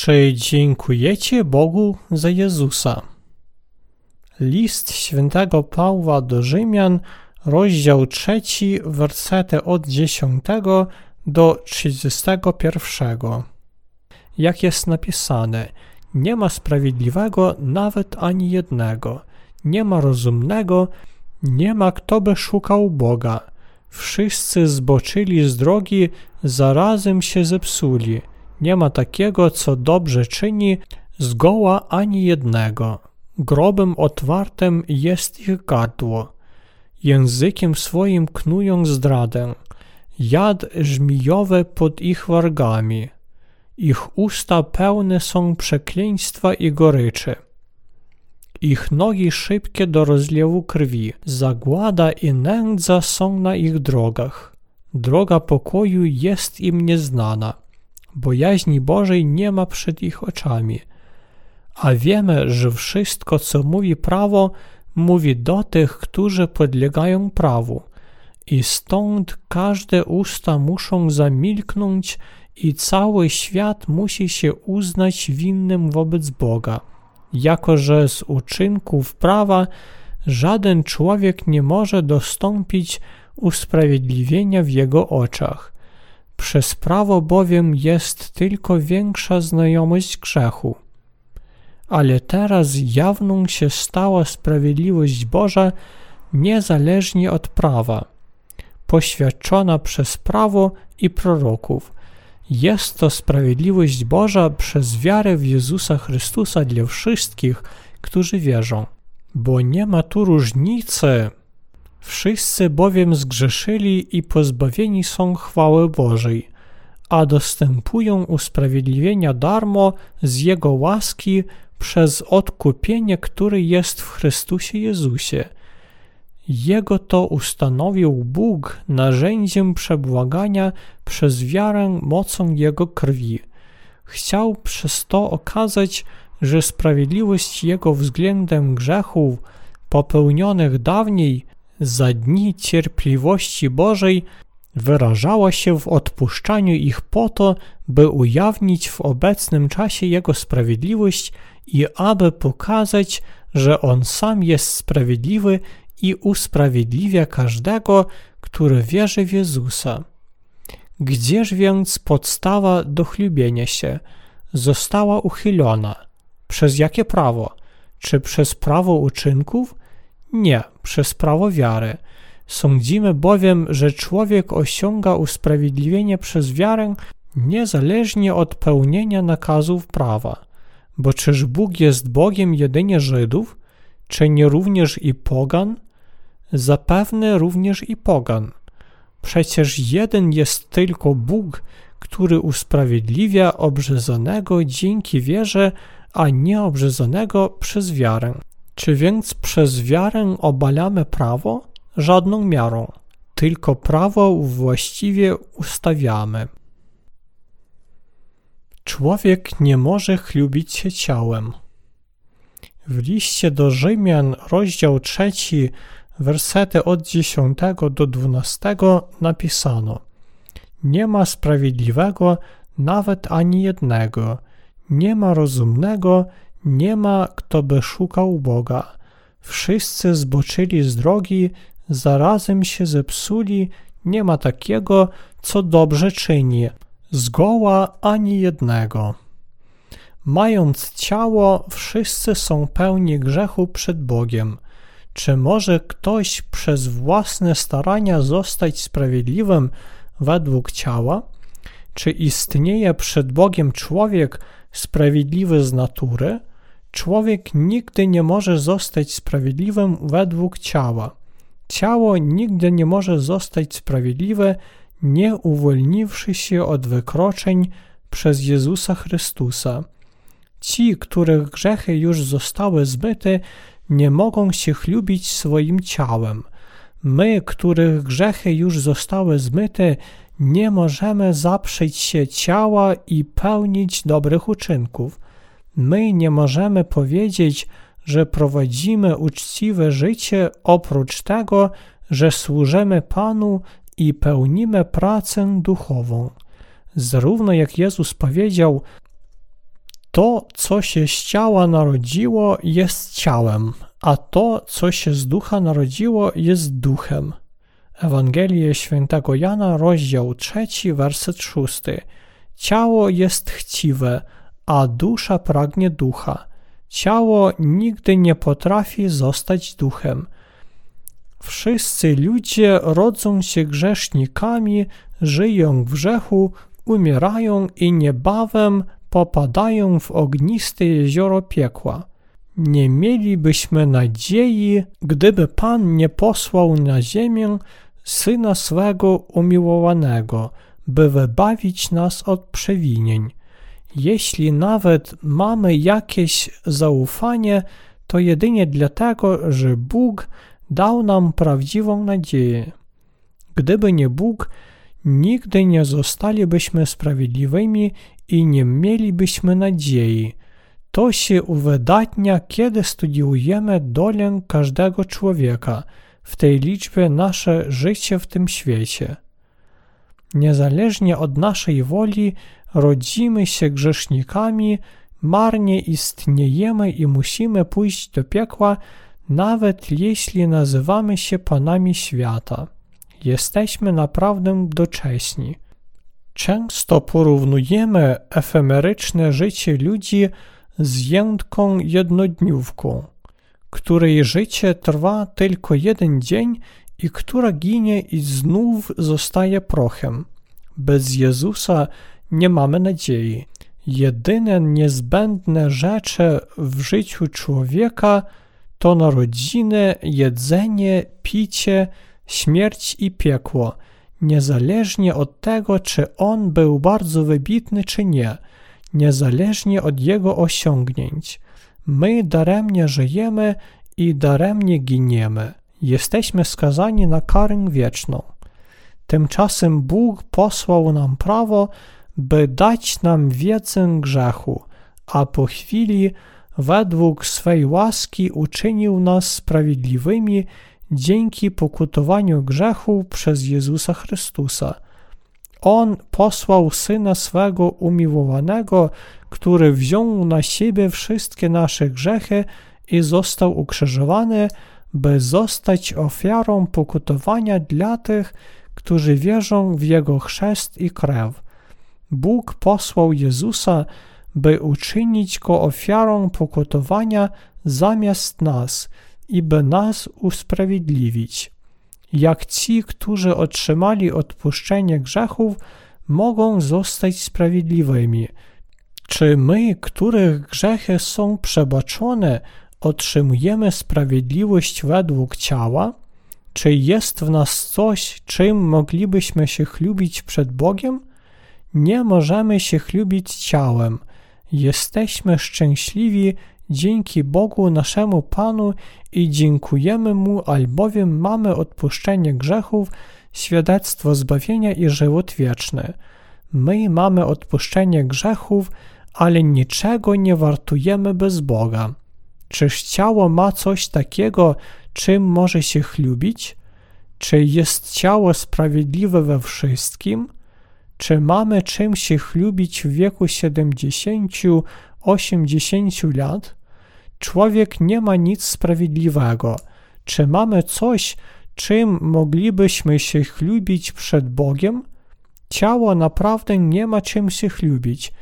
Czy dziękujecie Bogu za Jezusa? List świętego Pawła do Rzymian, rozdział 3, wersety od 10 do 31. Jak jest napisane, nie ma sprawiedliwego nawet ani jednego, nie ma rozumnego, nie ma kto by szukał Boga. Wszyscy zboczyli z drogi, zarazem się zepsuli. Nie ma takiego, co dobrze czyni, zgoła ani jednego. Grobem otwartym jest ich gardło. Językiem swoim knują zdradę. Jad żmijowe pod ich wargami. Ich usta pełne są przekleństwa i goryczy. Ich nogi szybkie do rozlewu krwi. Zagłada i nędza są na ich drogach. Droga pokoju jest im nieznana. Bojaźni Bożej nie ma przed ich oczami. A wiemy, że wszystko, co mówi prawo, mówi do tych, którzy podlegają prawu. I stąd każde usta muszą zamilknąć i cały świat musi się uznać winnym wobec Boga, jako że z uczynków prawa żaden człowiek nie może dostąpić usprawiedliwienia w jego oczach. Przez prawo bowiem jest tylko większa znajomość grzechu. Ale teraz jawną się stała sprawiedliwość Boża niezależnie od prawa, poświadczona przez prawo i proroków. Jest to sprawiedliwość Boża przez wiarę w Jezusa Chrystusa dla wszystkich, którzy wierzą. Bo nie ma tu różnicy Wszyscy bowiem zgrzeszyli i pozbawieni są chwały Bożej, a dostępują usprawiedliwienia darmo z Jego łaski przez odkupienie, które jest w Chrystusie Jezusie. Jego to ustanowił Bóg narzędziem przebłagania przez wiarę mocą Jego krwi. Chciał przez to okazać, że sprawiedliwość Jego względem grzechów popełnionych dawniej za dni cierpliwości Bożej wyrażała się w odpuszczaniu ich po to, by ujawnić w obecnym czasie Jego sprawiedliwość i aby pokazać, że On sam jest sprawiedliwy i usprawiedliwia każdego, który wierzy w Jezusa. Gdzież więc podstawa do chlubienia się została uchylona? Przez jakie prawo? Czy przez prawo uczynków, nie, przez prawo wiary. Sądzimy bowiem, że człowiek osiąga usprawiedliwienie przez wiarę niezależnie od pełnienia nakazów prawa. Bo czyż Bóg jest Bogiem jedynie Żydów, czy nie również i pogan? Zapewne również i pogan. Przecież jeden jest tylko Bóg, który usprawiedliwia obrzezanego dzięki wierze, a nieobrzezanego przez wiarę. Czy więc przez wiarę obalamy prawo? Żadną miarą, tylko prawo właściwie ustawiamy. Człowiek nie może chlubić się ciałem. W liście do Rzymian, rozdział 3, wersety od 10 do 12 napisano: Nie ma sprawiedliwego nawet ani jednego, nie ma rozumnego, nie ma, kto by szukał Boga. Wszyscy zboczyli z drogi, zarazem się zepsuli, nie ma takiego, co dobrze czyni, zgoła ani jednego. Mając ciało, wszyscy są pełni grzechu przed Bogiem. Czy może ktoś przez własne starania zostać sprawiedliwym według ciała? Czy istnieje przed Bogiem człowiek sprawiedliwy z natury? Człowiek nigdy nie może zostać sprawiedliwym według ciała. Ciało nigdy nie może zostać sprawiedliwe, nie uwolniwszy się od wykroczeń przez Jezusa Chrystusa. Ci, których grzechy już zostały zbyte, nie mogą się chlubić swoim ciałem. My, których grzechy już zostały zmyte, nie możemy zaprzeć się ciała i pełnić dobrych uczynków. My nie możemy powiedzieć, że prowadzimy uczciwe życie oprócz tego, że służymy Panu i pełnimy pracę duchową. Zarówno jak Jezus powiedział, To, co się z ciała narodziło, jest ciałem, a to, co się z ducha narodziło, jest duchem. Ewangelie świętego Jana, rozdział 3, werset 6. Ciało jest chciwe, a dusza pragnie ducha. Ciało nigdy nie potrafi zostać duchem. Wszyscy ludzie rodzą się grzesznikami, żyją w grzechu, umierają i niebawem popadają w ogniste jezioro piekła. Nie mielibyśmy nadziei, gdyby Pan nie posłał na ziemię Syna swego umiłowanego, by wybawić nas od przewinień. Jeśli nawet mamy jakieś zaufanie, to jedynie dlatego, że Bóg dał nam prawdziwą nadzieję. Gdyby nie Bóg, nigdy nie zostalibyśmy sprawiedliwymi i nie mielibyśmy nadziei. To się uwydatnia, kiedy studiujemy dolę każdego człowieka, w tej liczbie nasze życie w tym świecie. Niezależnie od naszej woli rodzimy się grzesznikami, marnie istniejemy i musimy pójść do piekła, nawet jeśli nazywamy się panami świata. Jesteśmy naprawdę docześni. Często porównujemy efemeryczne życie ludzi z jędką jednodniówką, której życie trwa tylko jeden dzień i która ginie i znów zostaje prochem. Bez Jezusa nie mamy nadziei. Jedyne niezbędne rzeczy w życiu człowieka to narodziny, jedzenie, picie, śmierć i piekło, niezależnie od tego, czy on był bardzo wybitny, czy nie, niezależnie od jego osiągnięć. My daremnie żyjemy i daremnie giniemy. Jesteśmy skazani na karę wieczną. Tymczasem Bóg posłał nam prawo, by dać nam wiedzę grzechu, a po chwili według swej łaski uczynił nas sprawiedliwymi dzięki pokutowaniu grzechu przez Jezusa Chrystusa. On posłał Syna swego umiłowanego, który wziął na siebie wszystkie nasze grzechy i został ukrzyżowany, by zostać ofiarą pokutowania dla tych, którzy wierzą w Jego chrzest i krew. Bóg posłał Jezusa, by uczynić Go ofiarą pokutowania zamiast nas i by nas usprawiedliwić. Jak ci, którzy otrzymali odpuszczenie grzechów, mogą zostać sprawiedliwymi? Czy my, których grzechy są przebaczone, otrzymujemy sprawiedliwość według ciała? Czy jest w nas coś, czym moglibyśmy się chlubić przed Bogiem? Nie możemy się chlubić ciałem. Jesteśmy szczęśliwi dzięki Bogu naszemu Panu i dziękujemy Mu, albowiem mamy odpuszczenie grzechów, świadectwo zbawienia i żywot wieczny. My mamy odpuszczenie grzechów, ale niczego nie wartujemy bez Boga. Czyż ciało ma coś takiego, czym może się chlubić? Czy jest ciało sprawiedliwe we wszystkim? Czy mamy czym się chlubić w wieku 70-80 lat? Człowiek nie ma nic sprawiedliwego. Czy mamy coś, czym moglibyśmy się chlubić przed Bogiem? Ciało naprawdę nie ma czym się chlubić,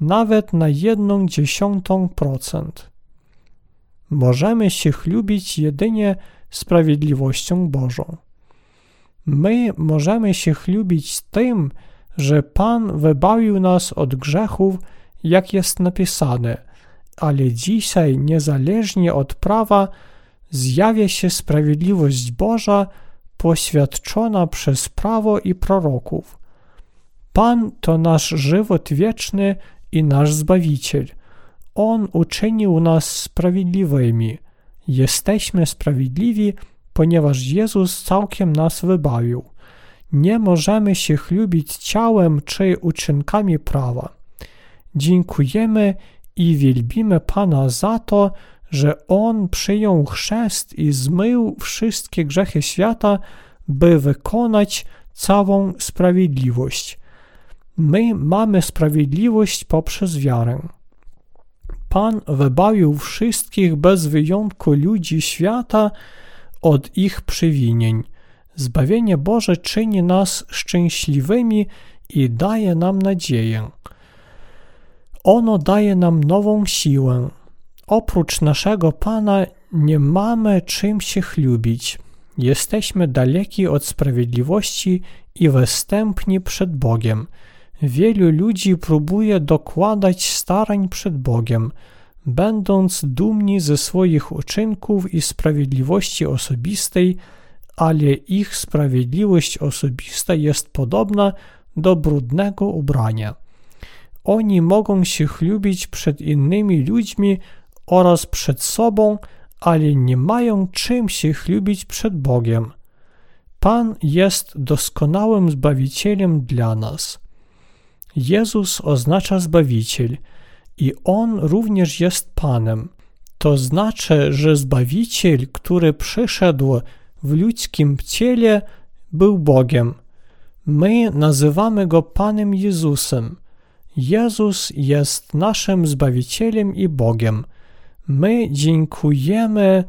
nawet na jedną dziesiątą procent. Możemy się chlubić jedynie sprawiedliwością Bożą. My możemy się chlubić tym, że Pan wybawił nas od grzechów, jak jest napisane, ale dzisiaj, niezależnie od prawa, zjawia się sprawiedliwość Boża poświadczona przez prawo i proroków. Pan to nasz żywot wieczny i nasz Zbawiciel. On uczynił nas sprawiedliwymi. Jesteśmy sprawiedliwi, ponieważ Jezus całkiem nas wybawił. Nie możemy się chlubić ciałem czy uczynkami prawa. Dziękujemy i wielbimy Pana za to, że On przyjął chrzest i zmył wszystkie grzechy świata, by wykonać całą sprawiedliwość. My mamy sprawiedliwość poprzez wiarę. Pan wybawił wszystkich bez wyjątku ludzi świata od ich przewinień. Zbawienie Boże czyni nas szczęśliwymi i daje nam nadzieję. Ono daje nam nową siłę. Oprócz naszego Pana nie mamy czym się chlubić. Jesteśmy daleki od sprawiedliwości i występni przed Bogiem. Wielu ludzi próbuje dokładać starań przed Bogiem, będąc dumni ze swoich uczynków i sprawiedliwości osobistej, ale ich sprawiedliwość osobista jest podobna do brudnego ubrania. Oni mogą się chlubić przed innymi ludźmi oraz przed sobą, ale nie mają czym się chlubić przed Bogiem. Pan jest doskonałym Zbawicielem dla nas. Jezus oznacza Zbawiciel i On również jest Panem. To znaczy, że Zbawiciel, który przyszedł w ludzkim ciele, był Bogiem. My nazywamy Go Panem Jezusem. Jezus jest naszym Zbawicielem i Bogiem. My dziękujemy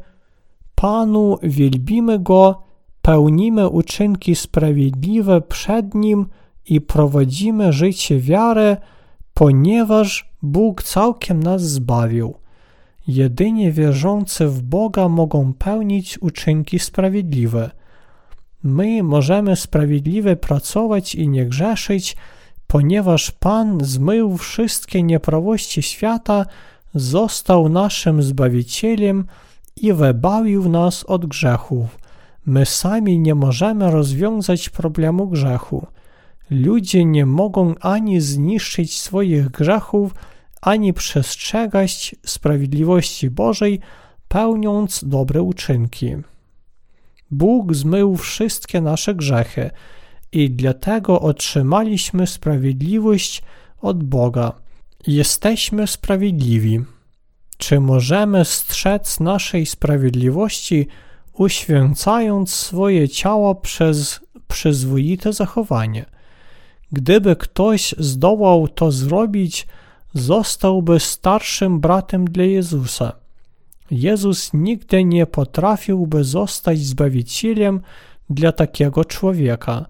Panu, wielbimy Go, pełnimy uczynki sprawiedliwe przed Nim i prowadzimy życie wiary, ponieważ Bóg całkiem nas zbawił. Jedynie wierzący w Boga mogą pełnić uczynki sprawiedliwe. My możemy sprawiedliwie pracować i nie grzeszyć, ponieważ Pan zmył wszystkie nieprawości świata, został naszym Zbawicielem i wybawił nas od grzechów. My sami nie możemy rozwiązać problemu grzechu. Ludzie nie mogą ani zniszczyć swoich grzechów, ani przestrzegać sprawiedliwości Bożej, pełniąc dobre uczynki. Bóg zmył wszystkie nasze grzechy i dlatego otrzymaliśmy sprawiedliwość od Boga. Jesteśmy sprawiedliwi. Czy możemy strzec naszej sprawiedliwości, uświęcając swoje ciało przez przyzwoite zachowanie? Gdyby ktoś zdołał to zrobić, zostałby starszym bratem dla Jezusa. Jezus nigdy nie potrafiłby zostać zbawicielem dla takiego człowieka.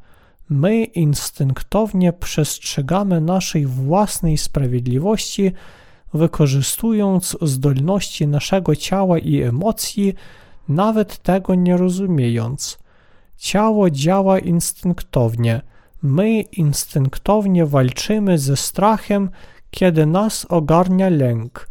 My instynktownie przestrzegamy naszej własnej sprawiedliwości, wykorzystując zdolności naszego ciała i emocji, nawet tego nie rozumiejąc. Ciało działa instynktownie. My instynktownie walczymy ze strachem, kiedy nas ogarnia lęk.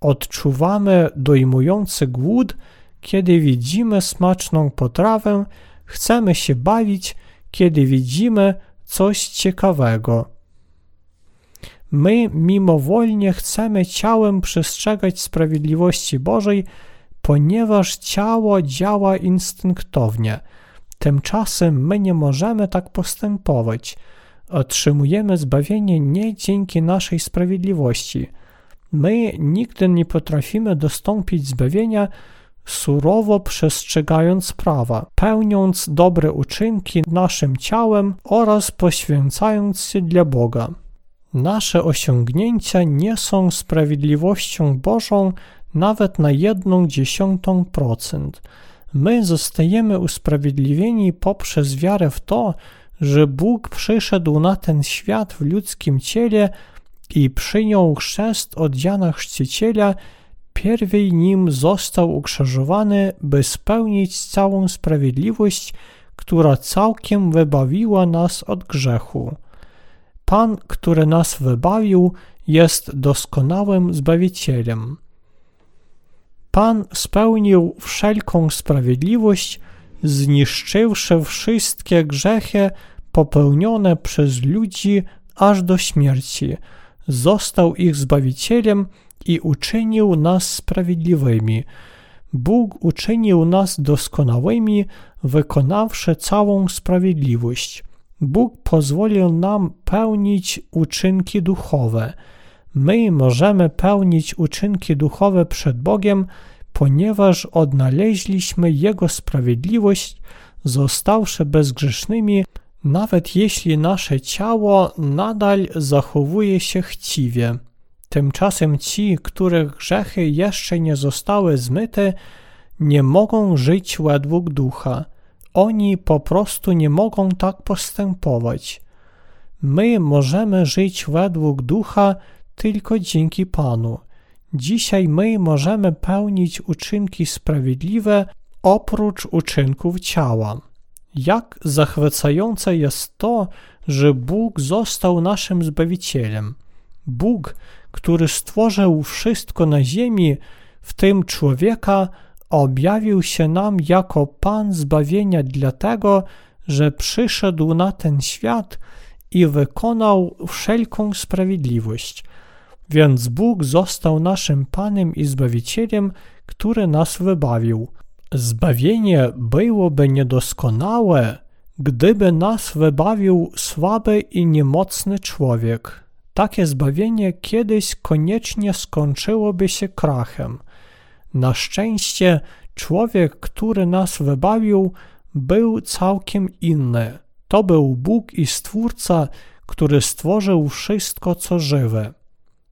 Odczuwamy dojmujący głód, kiedy widzimy smaczną potrawę, chcemy się bawić, kiedy widzimy coś ciekawego. My mimowolnie chcemy ciałem przestrzegać sprawiedliwości Bożej, ponieważ ciało działa instynktownie. Tymczasem my nie możemy tak postępować. Otrzymujemy zbawienie nie dzięki naszej sprawiedliwości. My nigdy nie potrafimy dostąpić zbawienia surowo przestrzegając prawa, pełniąc dobre uczynki naszym ciałem oraz poświęcając się dla Boga. Nasze osiągnięcia nie są sprawiedliwością Bożą nawet na jedną dziesiątą procent. My zostajemy usprawiedliwieni poprzez wiarę w to, że Bóg przyszedł na ten świat w ludzkim ciele i przyjął chrzest od Jana Chrzciciela, pierwej nim został ukrzyżowany, by spełnić całą sprawiedliwość, która całkiem wybawiła nas od grzechu. Pan, który nas wybawił, jest doskonałym Zbawicielem. Pan spełnił wszelką sprawiedliwość, zniszczywszy wszystkie grzechy popełnione przez ludzi aż do śmierci. Został ich Zbawicielem i uczynił nas sprawiedliwymi. Bóg uczynił nas doskonałymi, wykonawszy całą sprawiedliwość. Bóg pozwolił nam pełnić uczynki duchowe. My możemy pełnić uczynki duchowe przed Bogiem, ponieważ odnaleźliśmy Jego sprawiedliwość, zostawszy bezgrzesznymi, nawet jeśli nasze ciało nadal zachowuje się chciwie. Tymczasem ci, których grzechy jeszcze nie zostały zmyte, nie mogą żyć według ducha. Oni po prostu nie mogą tak postępować. My możemy żyć według ducha tylko dzięki Panu. Dzisiaj my możemy pełnić uczynki sprawiedliwe oprócz uczynków ciała. Jak zachwycające jest to, że Bóg został naszym Zbawicielem. Bóg, który stworzył wszystko na ziemi, w tym człowieka, objawił się nam jako Pan zbawienia dlatego, że przyszedł na ten świat i wykonał wszelką sprawiedliwość. Więc Bóg został naszym Panem i Zbawicielem, który nas wybawił. Zbawienie byłoby niedoskonałe, gdyby nas wybawił słaby i niemocny człowiek. Takie zbawienie kiedyś koniecznie skończyłoby się krachem. Na szczęście człowiek, który nas wybawił, był całkiem inny. To był Bóg i Stwórca, który stworzył wszystko, co żywe.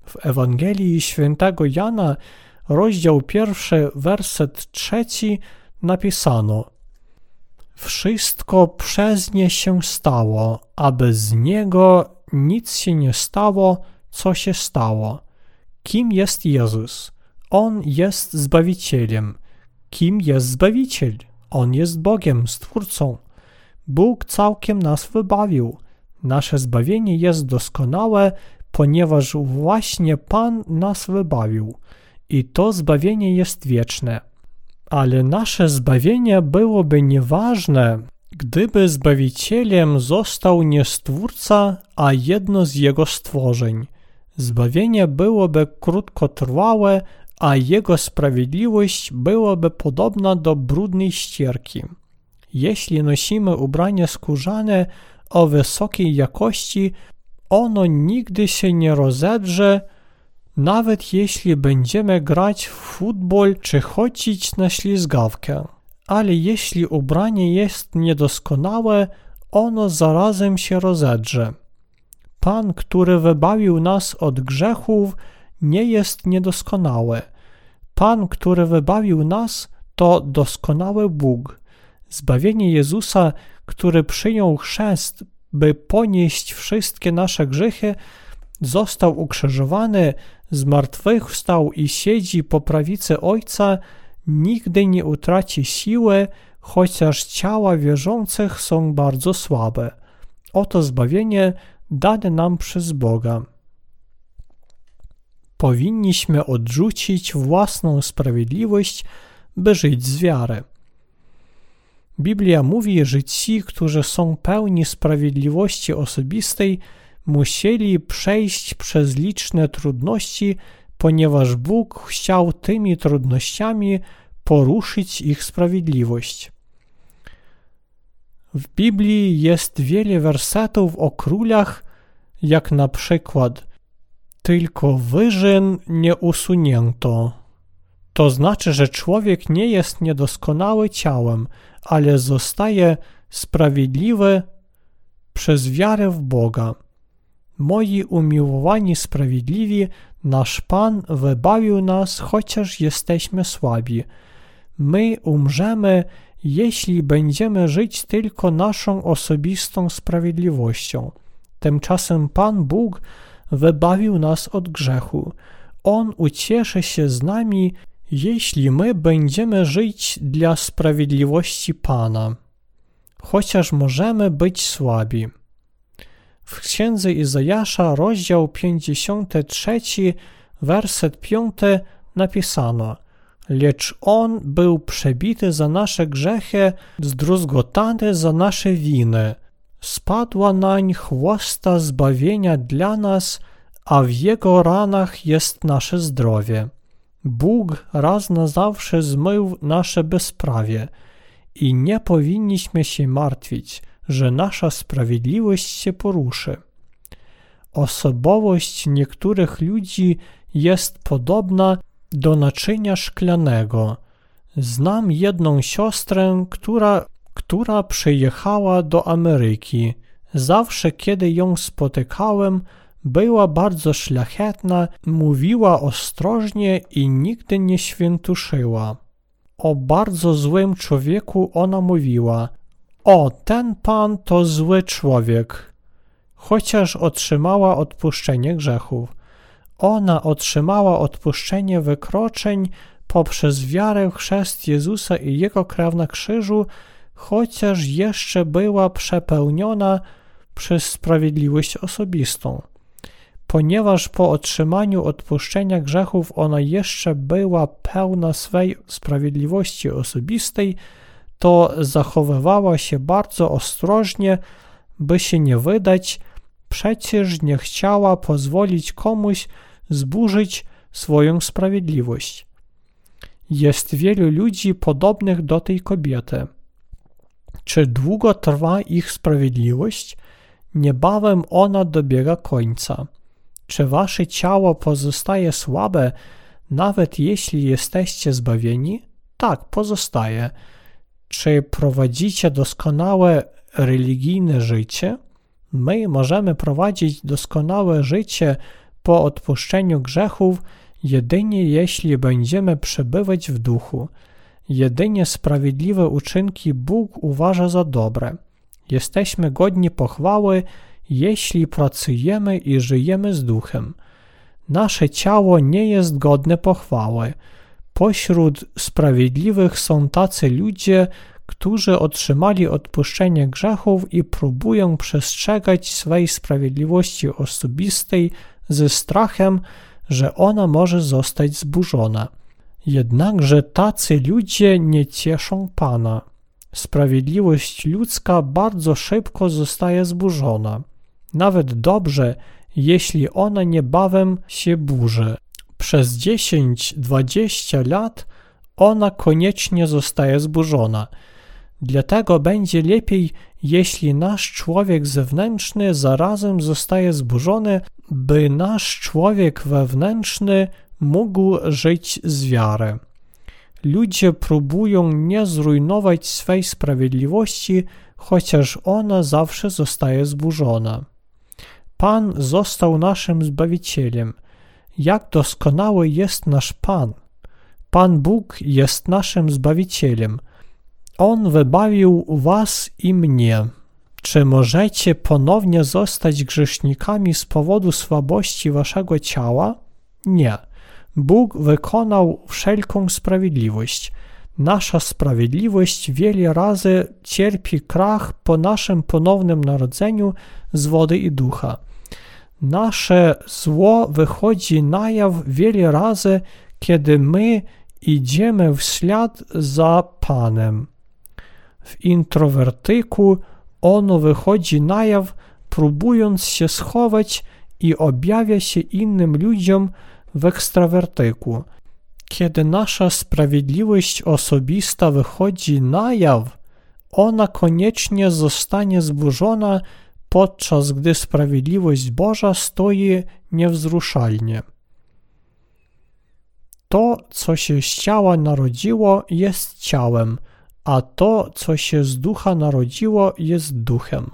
W Ewangelii świętego Jana, rozdział pierwszy, werset trzeci, napisano Wszystko przez nie się stało, aby z niego nic się nie stało, co się stało. Kim jest Jezus? On jest Zbawicielem. Kim jest Zbawiciel? On jest Bogiem, Stwórcą. Bóg całkiem nas wybawił. Nasze zbawienie jest doskonałe, ponieważ właśnie Pan nas wybawił. I to zbawienie jest wieczne. Ale nasze zbawienie byłoby nieważne, gdyby Zbawicielem został nie Stwórca, a jedno z Jego stworzeń. Zbawienie byłoby krótkotrwałe, a Jego sprawiedliwość byłaby podobna do brudnej ścierki. Jeśli nosimy ubranie skórzane o wysokiej jakości, ono nigdy się nie rozedrze, nawet jeśli będziemy grać w futbol czy chodzić na ślizgawkę. Ale jeśli ubranie jest niedoskonałe, ono zarazem się rozedrze. Pan, który wybawił nas od grzechów, nie jest niedoskonały. Pan, który wybawił nas, to doskonały Bóg. Zbawienie Jezusa, który przyjął chrzest, by ponieść wszystkie nasze grzechy, został ukrzyżowany, zmartwychwstał i siedzi po prawicy Ojca, nigdy nie utraci siły, chociaż ciała wierzących są bardzo słabe. Oto zbawienie dane nam przez Boga. Powinniśmy odrzucić własną sprawiedliwość, by żyć z wiary. Biblia mówi, że ci, którzy są pełni sprawiedliwości osobistej, musieli przejść przez liczne trudności, ponieważ Bóg chciał tymi trudnościami poruszyć ich sprawiedliwość. W Biblii jest wiele wersetów o królach, jak na przykład tylko wyżyn nie usunięto. To znaczy, że człowiek nie jest niedoskonały ciałem, ale zostaje sprawiedliwy przez wiarę w Boga. Moi umiłowani sprawiedliwi, nasz Pan wybawił nas, chociaż jesteśmy słabi. My umrzemy, jeśli będziemy żyć tylko naszą osobistą sprawiedliwością. Tymczasem Pan Bóg wybawił nas od grzechu. On ucieszy się z nami, jeśli my będziemy żyć dla sprawiedliwości Pana, chociaż możemy być słabi. W księdze Izajasza, rozdział 53, werset 5 napisano: Lecz on był przebity za nasze grzechy, zdruzgotany za nasze winy. Spadła nań chłosta zbawienia dla nas, a w jego ranach jest nasze zdrowie. Bóg raz na zawsze zmył nasze bezprawie i nie powinniśmy się martwić, że nasza sprawiedliwość się poruszy. Osobowość niektórych ludzi jest podobna do naczynia szklanego. Znam jedną siostrę, która, która przyjechała do Ameryki. Zawsze, kiedy ją spotykałem, była bardzo szlachetna, mówiła ostrożnie i nigdy nie świętuszyła. O bardzo złym człowieku ona mówiła: O, ten pan to zły człowiek. Chociaż otrzymała odpuszczenie grzechów. Ona otrzymała odpuszczenie wykroczeń poprzez wiarę w chrzest Jezusa i Jego krew na krzyżu, chociaż jeszcze była przepełniona przez sprawiedliwość osobistą. Ponieważ po otrzymaniu odpuszczenia grzechów ona jeszcze była pełna swej sprawiedliwości osobistej, to zachowywała się bardzo ostrożnie, by się nie wydać, przecież nie chciała pozwolić komuś zburzyć swoją sprawiedliwość. Jest wielu ludzi podobnych do tej kobiety. Czy długo trwa ich sprawiedliwość? Niebawem ona dobiega końca. Czy wasze ciało pozostaje słabe, nawet jeśli jesteście zbawieni? Tak, pozostaje. Czy prowadzicie doskonałe religijne życie? My możemy prowadzić doskonałe życie po odpuszczeniu grzechów jedynie jeśli będziemy przebywać w duchu. Jedynie sprawiedliwe uczynki Bóg uważa za dobre. Jesteśmy godni pochwały, jeśli pracujemy i żyjemy z duchem. Nasze ciało nie jest godne pochwały. Pośród sprawiedliwych są tacy ludzie, którzy otrzymali odpuszczenie grzechów i próbują przestrzegać swej sprawiedliwości osobistej ze strachem, że ona może zostać zburzona. Jednakże tacy ludzie nie cieszą Pana. Sprawiedliwość ludzka bardzo szybko zostaje zburzona. Nawet dobrze, jeśli ona niebawem się burzy. Przez 10-20 lat ona koniecznie zostaje zburzona. Dlatego będzie lepiej, jeśli nasz człowiek zewnętrzny zarazem zostaje zburzony, by nasz człowiek wewnętrzny mógł żyć z wiary. Ludzie próbują nie zrujnować swej sprawiedliwości, chociaż ona zawsze zostaje zburzona. Pan został naszym Zbawicielem. Jak doskonały jest nasz Pan! Pan Bóg jest naszym Zbawicielem. On wybawił was i mnie. Czy możecie ponownie zostać grzesznikami z powodu słabości waszego ciała? Nie. Bóg wykonał wszelką sprawiedliwość. Nasza sprawiedliwość wiele razy cierpi krach po naszym ponownym narodzeniu z wody i ducha. Nasze zło wychodzi na jaw wiele razy, kiedy my idziemy w ślad za Panem. W introwertyku ono wychodzi na jaw, próbując się schować i objawia się innym ludziom w ekstrawertyku. Kiedy nasza sprawiedliwość osobista wychodzi na jaw, ona koniecznie zostanie zburzona, podczas gdy sprawiedliwość Boża stoi niewzruszalnie. To, co się z ciała narodziło, jest ciałem, a to, co się z ducha narodziło, jest duchem.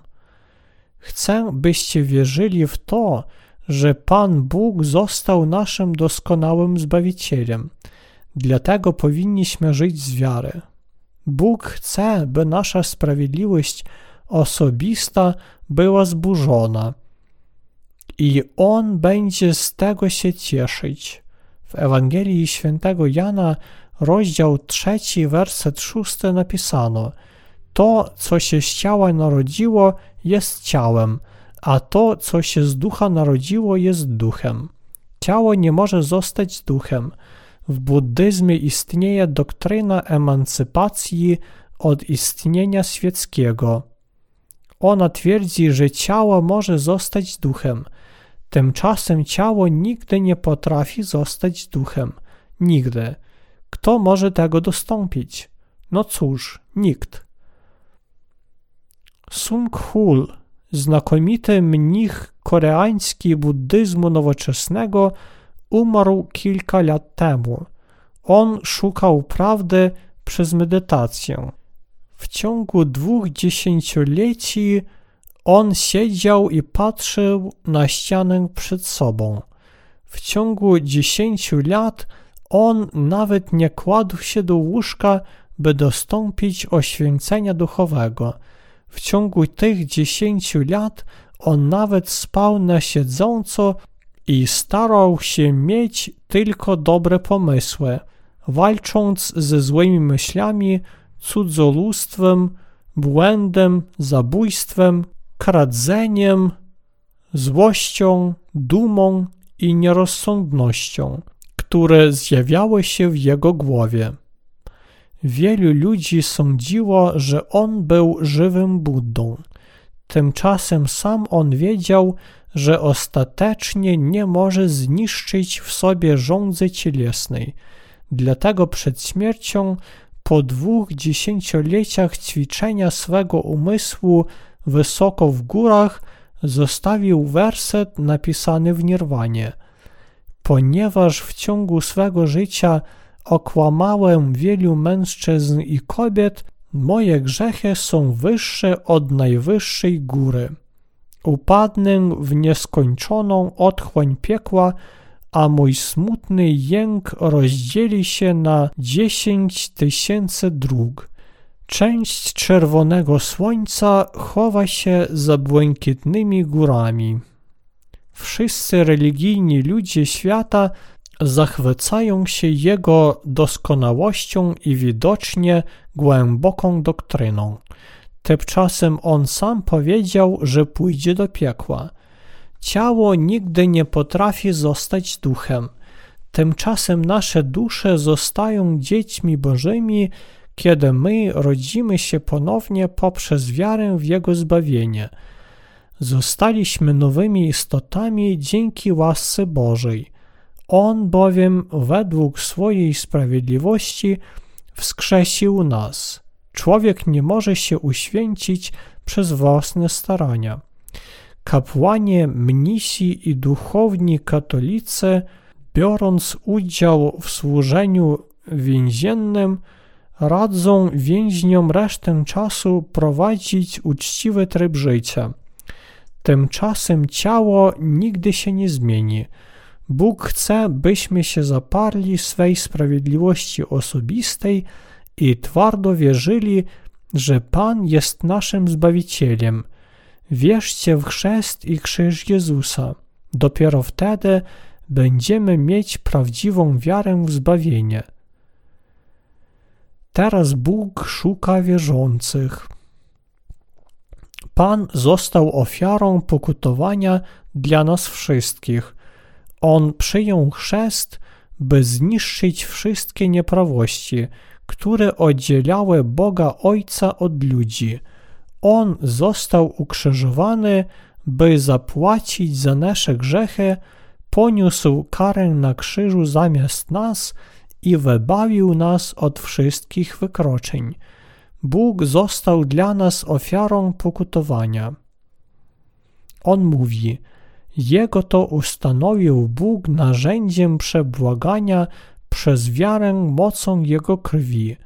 Chcę, byście wierzyli w to, że Pan Bóg został naszym doskonałym Zbawicielem. Dlatego powinniśmy żyć z wiary. Bóg chce, by nasza sprawiedliwość osobista była zburzona i On będzie z tego się cieszyć. W Ewangelii Świętego Jana rozdział trzeci, werset szósty napisano To, co się z ciała narodziło, jest ciałem, a to, co się z ducha narodziło, jest duchem. Ciało nie może zostać duchem. W buddyzmie istnieje doktryna emancypacji od istnienia świeckiego. Ona twierdzi, że ciało może zostać duchem. Tymczasem ciało nigdy nie potrafi zostać duchem. Nigdy. Kto może tego dostąpić? No cóż, nikt. Sung Hul, znakomity mnich koreański buddyzmu nowoczesnego, umarł kilka lat temu. On szukał prawdy przez medytację. W ciągu dwóch dziesięcioleci On siedział i patrzył na ścianę przed sobą. W ciągu dziesięciu lat on nawet nie kładł się do łóżka, by dostąpić oświęcenia duchowego. W ciągu tych dziesięciu lat on nawet spał na siedząco i starał się mieć tylko dobre pomysły, walcząc ze złymi myślami, cudzolóstwem, błędem, zabójstwem, kradzeniem, złością, dumą i nierozsądnością, które zjawiały się w jego głowie. Wielu ludzi sądziło, że on był żywym Buddą. Tymczasem sam on wiedział, że ostatecznie nie może zniszczyć w sobie żądzy cielesnej. Dlatego przed śmiercią, po dwóch dziesięcioleciach ćwiczenia swego umysłu wysoko w górach, zostawił werset napisany w Nirwanie. Ponieważ w ciągu swego życia okłamałem wielu mężczyzn i kobiet, moje grzechy są wyższe od najwyższej góry. Upadnę w nieskończoną otchłań piekła, a mój smutny jęk rozdzieli się na dziesięć tysięcy dróg. Część czerwonego słońca chowa się za błękitnymi górami. Wszyscy religijni ludzie świata zachwycają się jego doskonałością i widocznie głęboką doktryną. Tymczasem on sam powiedział, że pójdzie do piekła. Ciało nigdy nie potrafi zostać duchem. Tymczasem nasze dusze zostają dziećmi bożymi, kiedy my rodzimy się ponownie poprzez wiarę w Jego zbawienie. Zostaliśmy nowymi istotami dzięki łasce Bożej. On bowiem według swojej sprawiedliwości wskrzesił nas. Człowiek nie może się uświęcić przez własne starania. Kapłanie, mnisi i duchowni katolicy, biorąc udział w służeniu więziennym, radzą więźniom resztę czasu prowadzić uczciwy tryb życia. Tymczasem ciało nigdy się nie zmieni. Bóg chce, byśmy się zaparli swej sprawiedliwości osobistej i twardo wierzyli, że Pan jest naszym Zbawicielem. Wierzcie w chrzest i krzyż Jezusa. Dopiero wtedy będziemy mieć prawdziwą wiarę w zbawienie. Teraz Bóg szuka wierzących. Pan został ofiarą pokutowania dla nas wszystkich. On przyjął chrzest, by zniszczyć wszystkie nieprawości, które oddzielały Boga Ojca od ludzi. On został ukrzyżowany, by zapłacić za nasze grzechy, poniósł karę na krzyżu zamiast nas i wybawił nas od wszystkich wykroczeń. Bóg został dla nas ofiarą pokutowania. On mówi: Jego to ustanowił Bóg narzędziem przebłagania przez wiarę mocą Jego krwi.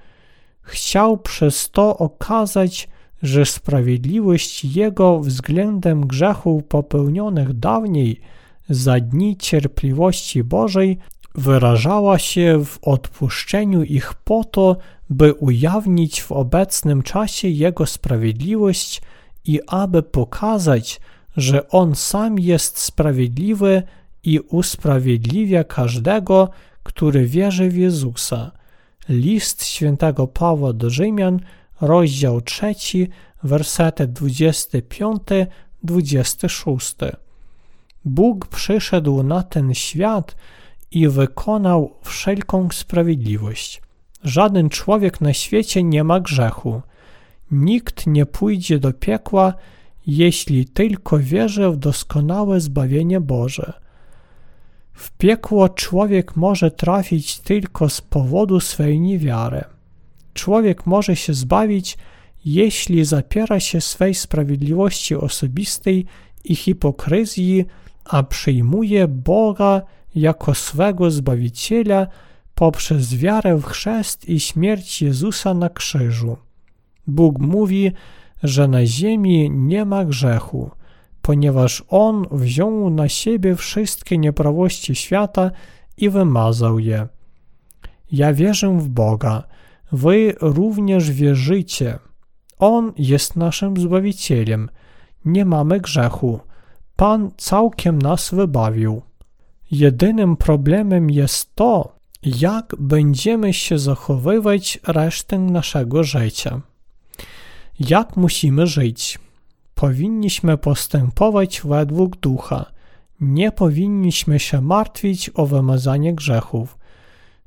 Chciał przez to okazać, że sprawiedliwość Jego względem grzechów popełnionych dawniej za dni cierpliwości Bożej wyrażała się w odpuszczeniu ich po to, by ujawnić w obecnym czasie Jego sprawiedliwość i aby pokazać, że On sam jest sprawiedliwy i usprawiedliwia każdego, który wierzy w Jezusa. List świętego Pawła do Rzymian, rozdział 3, wersety 25-26. Bóg przyszedł na ten świat i wykonał wszelką sprawiedliwość. Żaden człowiek na świecie nie ma grzechu. Nikt nie pójdzie do piekła, jeśli tylko wierzy w doskonałe zbawienie Boże. W piekło człowiek może trafić tylko z powodu swej niewiary. Człowiek może się zbawić, jeśli zapiera się swej sprawiedliwości osobistej i hipokryzji, a przyjmuje Boga jako swego Zbawiciela poprzez wiarę w chrzest i śmierć Jezusa na krzyżu. Bóg mówi, że na ziemi nie ma grzechu, ponieważ On wziął na siebie wszystkie nieprawości świata i wymazał je. Ja wierzę w Boga, wy również wierzycie. On jest naszym Zbawicielem. Nie mamy grzechu. Pan całkiem nas wybawił. Jedynym problemem jest to, jak będziemy się zachowywać resztę naszego życia. Jak musimy żyć? Powinniśmy postępować według ducha. Nie powinniśmy się martwić o wymazanie grzechów.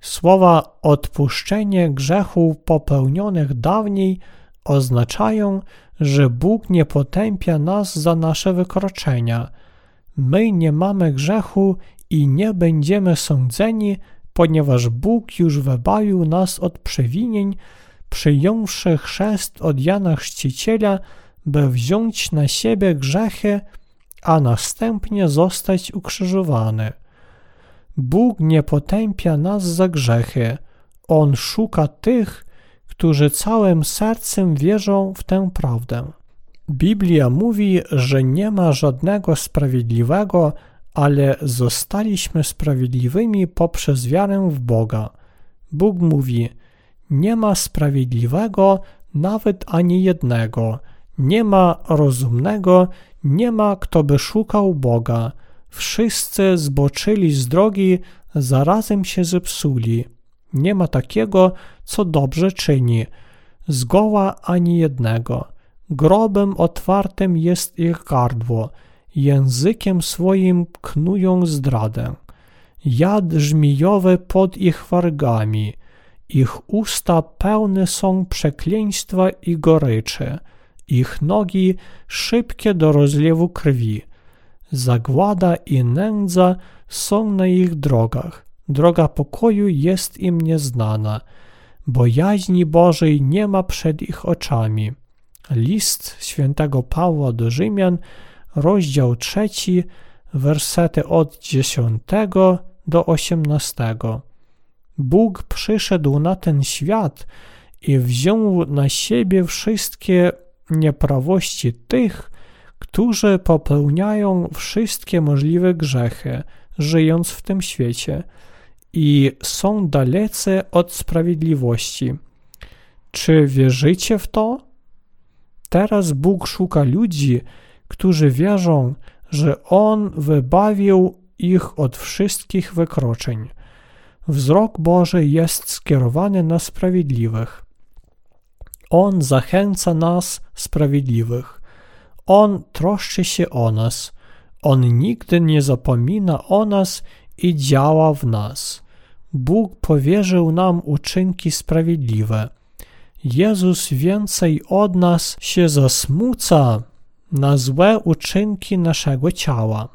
Słowa odpuszczenie grzechów popełnionych dawniej oznaczają, że Bóg nie potępia nas za nasze wykroczenia. My nie mamy grzechu i nie będziemy sądzeni, ponieważ Bóg już wybawił nas od przewinień, przyjąwszy chrzest od Jana Chrzciciela, by wziąć na siebie grzechy, a następnie zostać ukrzyżowany. Bóg nie potępia nas za grzechy. On szuka tych, którzy całym sercem wierzą w tę prawdę. Biblia mówi, że nie ma żadnego sprawiedliwego, ale zostaliśmy sprawiedliwymi poprzez wiarę w Boga. Bóg mówi: Nie ma sprawiedliwego, nawet ani jednego, nie ma rozumnego, nie ma kto by szukał Boga. Wszyscy zboczyli z drogi, zarazem się zepsuli. Nie ma takiego, co dobrze czyni. Zgoła ani jednego. Grobem otwartym jest ich gardło językiem swoim knują zdradę. Jad żmijowy pod ich wargami, ich usta pełne są przekleństwa i goryczy, ich nogi szybkie do rozlewu krwi. Zagłada i nędza są na ich drogach. Droga pokoju jest im nieznana. Bojaźni Bożej nie ma przed ich oczami. List świętego Pawła do Rzymian rozdział trzeci, wersety od 10 do 18. Bóg przyszedł na ten świat i wziął na siebie wszystkie nieprawości tych, którzy popełniają wszystkie możliwe grzechy, żyjąc w tym świecie i są dalecy od sprawiedliwości. Czy wierzycie w to? Teraz Bóg szuka ludzi, którzy wierzą, że On wybawił ich od wszystkich wykroczeń. Wzrok Boży jest skierowany na sprawiedliwych. On zachęca nas, sprawiedliwych. On troszczy się o nas. On nigdy nie zapomina o nas i działa w nas. Bóg powierzył nam uczynki sprawiedliwe. Jezus więcej od nas się zasmuca, na złe uczynki naszego ciała.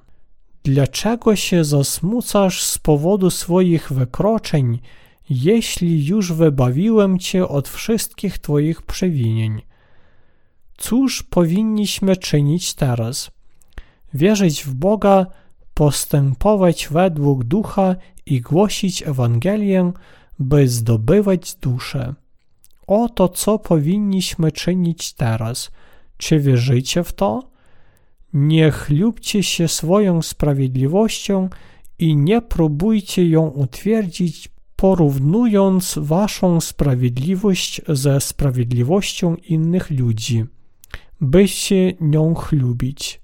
Dlaczego się zasmucasz z powodu swoich wykroczeń, jeśli już wybawiłem cię od wszystkich twoich przewinień? Cóż powinniśmy czynić teraz? Wierzyć w Boga, postępować według ducha i głosić Ewangelię, by zdobywać duszę. Oto co powinniśmy czynić teraz – czy wierzycie w to? Nie chlubcie się swoją sprawiedliwością i nie próbujcie ją utwierdzić, porównując waszą sprawiedliwość ze sprawiedliwością innych ludzi, by się nią chlubić.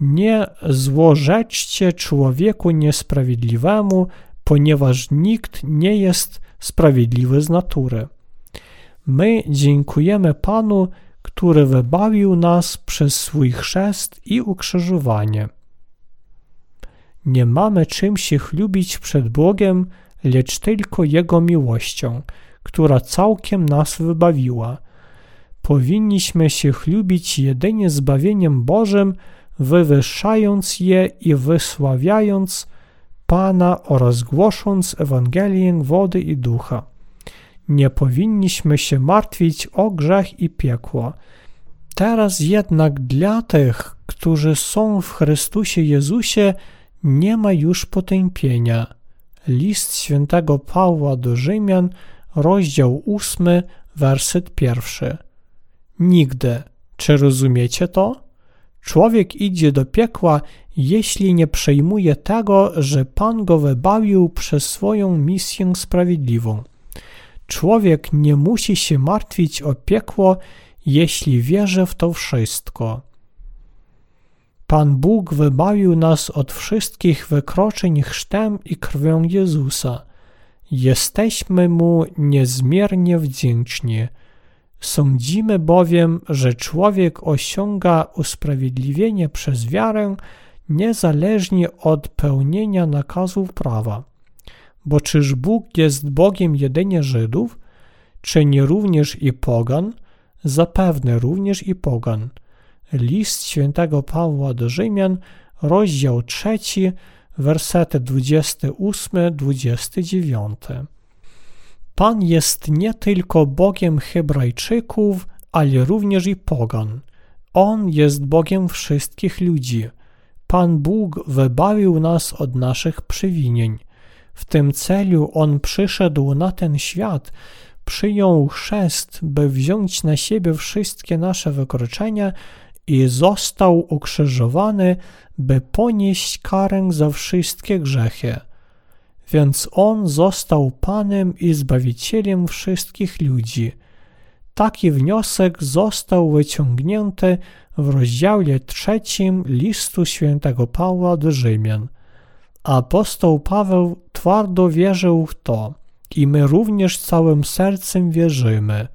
Nie złorzeczcie człowieku niesprawiedliwemu, ponieważ nikt nie jest sprawiedliwy z natury. My dziękujemy Panu, który wybawił nas przez swój chrzest i ukrzyżowanie. Nie mamy czym się chlubić przed Bogiem, lecz tylko Jego miłością, która całkiem nas wybawiła. Powinniśmy się chlubić jedynie zbawieniem Bożym, wywyższając je i wysławiając Pana oraz głosząc Ewangelię wody i ducha. Nie powinniśmy się martwić o grzech i piekło. Teraz jednak dla tych, którzy są w Chrystusie Jezusie, nie ma już potępienia. List świętego Pawła do Rzymian, rozdział 8, werset pierwszy. Nigdy, Czy rozumiecie to? Człowiek idzie do piekła, jeśli nie przejmuje tego, że Pan go wybawił przez swoją misję sprawiedliwą. Człowiek nie musi się martwić o piekło, jeśli wierzy w to wszystko. Pan Bóg wybawił nas od wszystkich wykroczeń chrztem i krwią Jezusa. Jesteśmy Mu niezmiernie wdzięczni. Sądzimy bowiem, że człowiek osiąga usprawiedliwienie przez wiarę niezależnie od pełnienia nakazów prawa. Bo czyż Bóg jest Bogiem jedynie Żydów, czy nie również i pogan? Zapewne również i pogan. List świętego Pawła do Rzymian, rozdział 3, wersety 28-29. Pan jest nie tylko Bogiem Hebrajczyków, ale również i pogan. On jest Bogiem wszystkich ludzi. Pan Bóg wybawił nas od naszych przewinień. W tym celu On przyszedł na ten świat, przyjął chrzest, by wziąć na siebie wszystkie nasze wykroczenia i został ukrzyżowany, by ponieść karę za wszystkie grzechy. Więc On został Panem i Zbawicielem wszystkich ludzi. Taki wniosek został wyciągnięty w rozdziale trzecim listu świętego Pawła do Rzymian. Apostoł Paweł twardo wierzył w to i my również całym sercem wierzymy.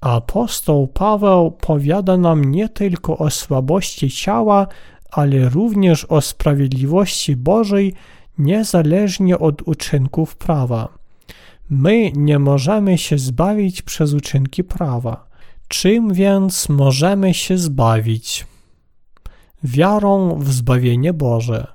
Apostoł Paweł powiada nam nie tylko o słabości ciała, ale również o sprawiedliwości Bożej niezależnie od uczynków prawa. My nie możemy się zbawić przez uczynki prawa. Czym więc możemy się zbawić? Wiarą w zbawienie Boże.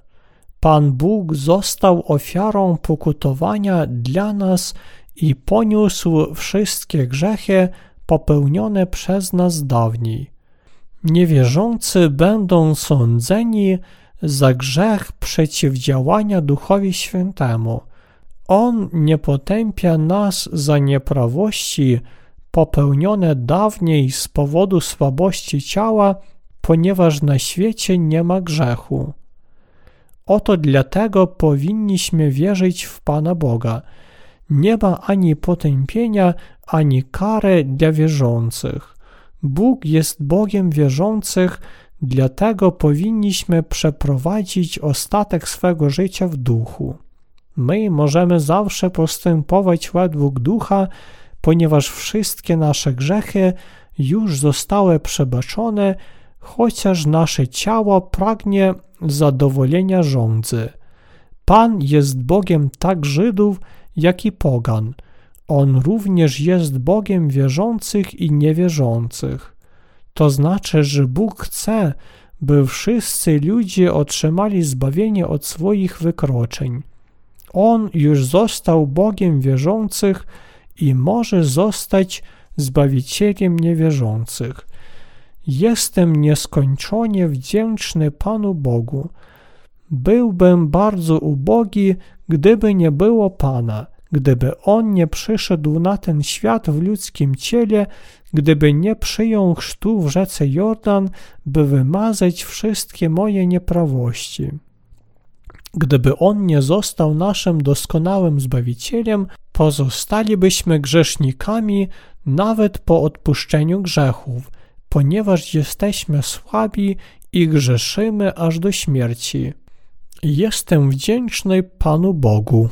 Pan Bóg został ofiarą pokutowania dla nas i poniósł wszystkie grzechy popełnione przez nas dawniej. Niewierzący będą sądzeni za grzech przeciwdziałania Duchowi Świętemu. On nie potępia nas za nieprawości popełnione dawniej z powodu słabości ciała, ponieważ na świecie nie ma grzechu. Oto dlatego powinniśmy wierzyć w Pana Boga. Nie ma ani potępienia, ani kary dla wierzących. Bóg jest Bogiem wierzących, dlatego powinniśmy przeprowadzić ostatek swego życia w duchu. My możemy zawsze postępować według ducha, ponieważ wszystkie nasze grzechy już zostały przebaczone, chociaż nasze ciało pragnie zadowolenia rządzy. Pan jest Bogiem tak Żydów, jak i pogan. On również jest Bogiem wierzących i niewierzących. To znaczy, że Bóg chce, by wszyscy ludzie otrzymali zbawienie od swoich wykroczeń. On już został Bogiem wierzących i może zostać Zbawicielem niewierzących. Jestem nieskończenie wdzięczny Panu Bogu. Byłbym bardzo ubogi, gdyby nie było Pana, gdyby On nie przyszedł na ten świat w ludzkim ciele, gdyby nie przyjął chrztu w rzece Jordan, by wymazać wszystkie moje nieprawości. Gdyby On nie został naszym doskonałym Zbawicielem, pozostalibyśmy grzesznikami nawet po odpuszczeniu grzechów, ponieważ jesteśmy słabi i grzeszymy aż do śmierci. Jestem wdzięczny Panu Bogu.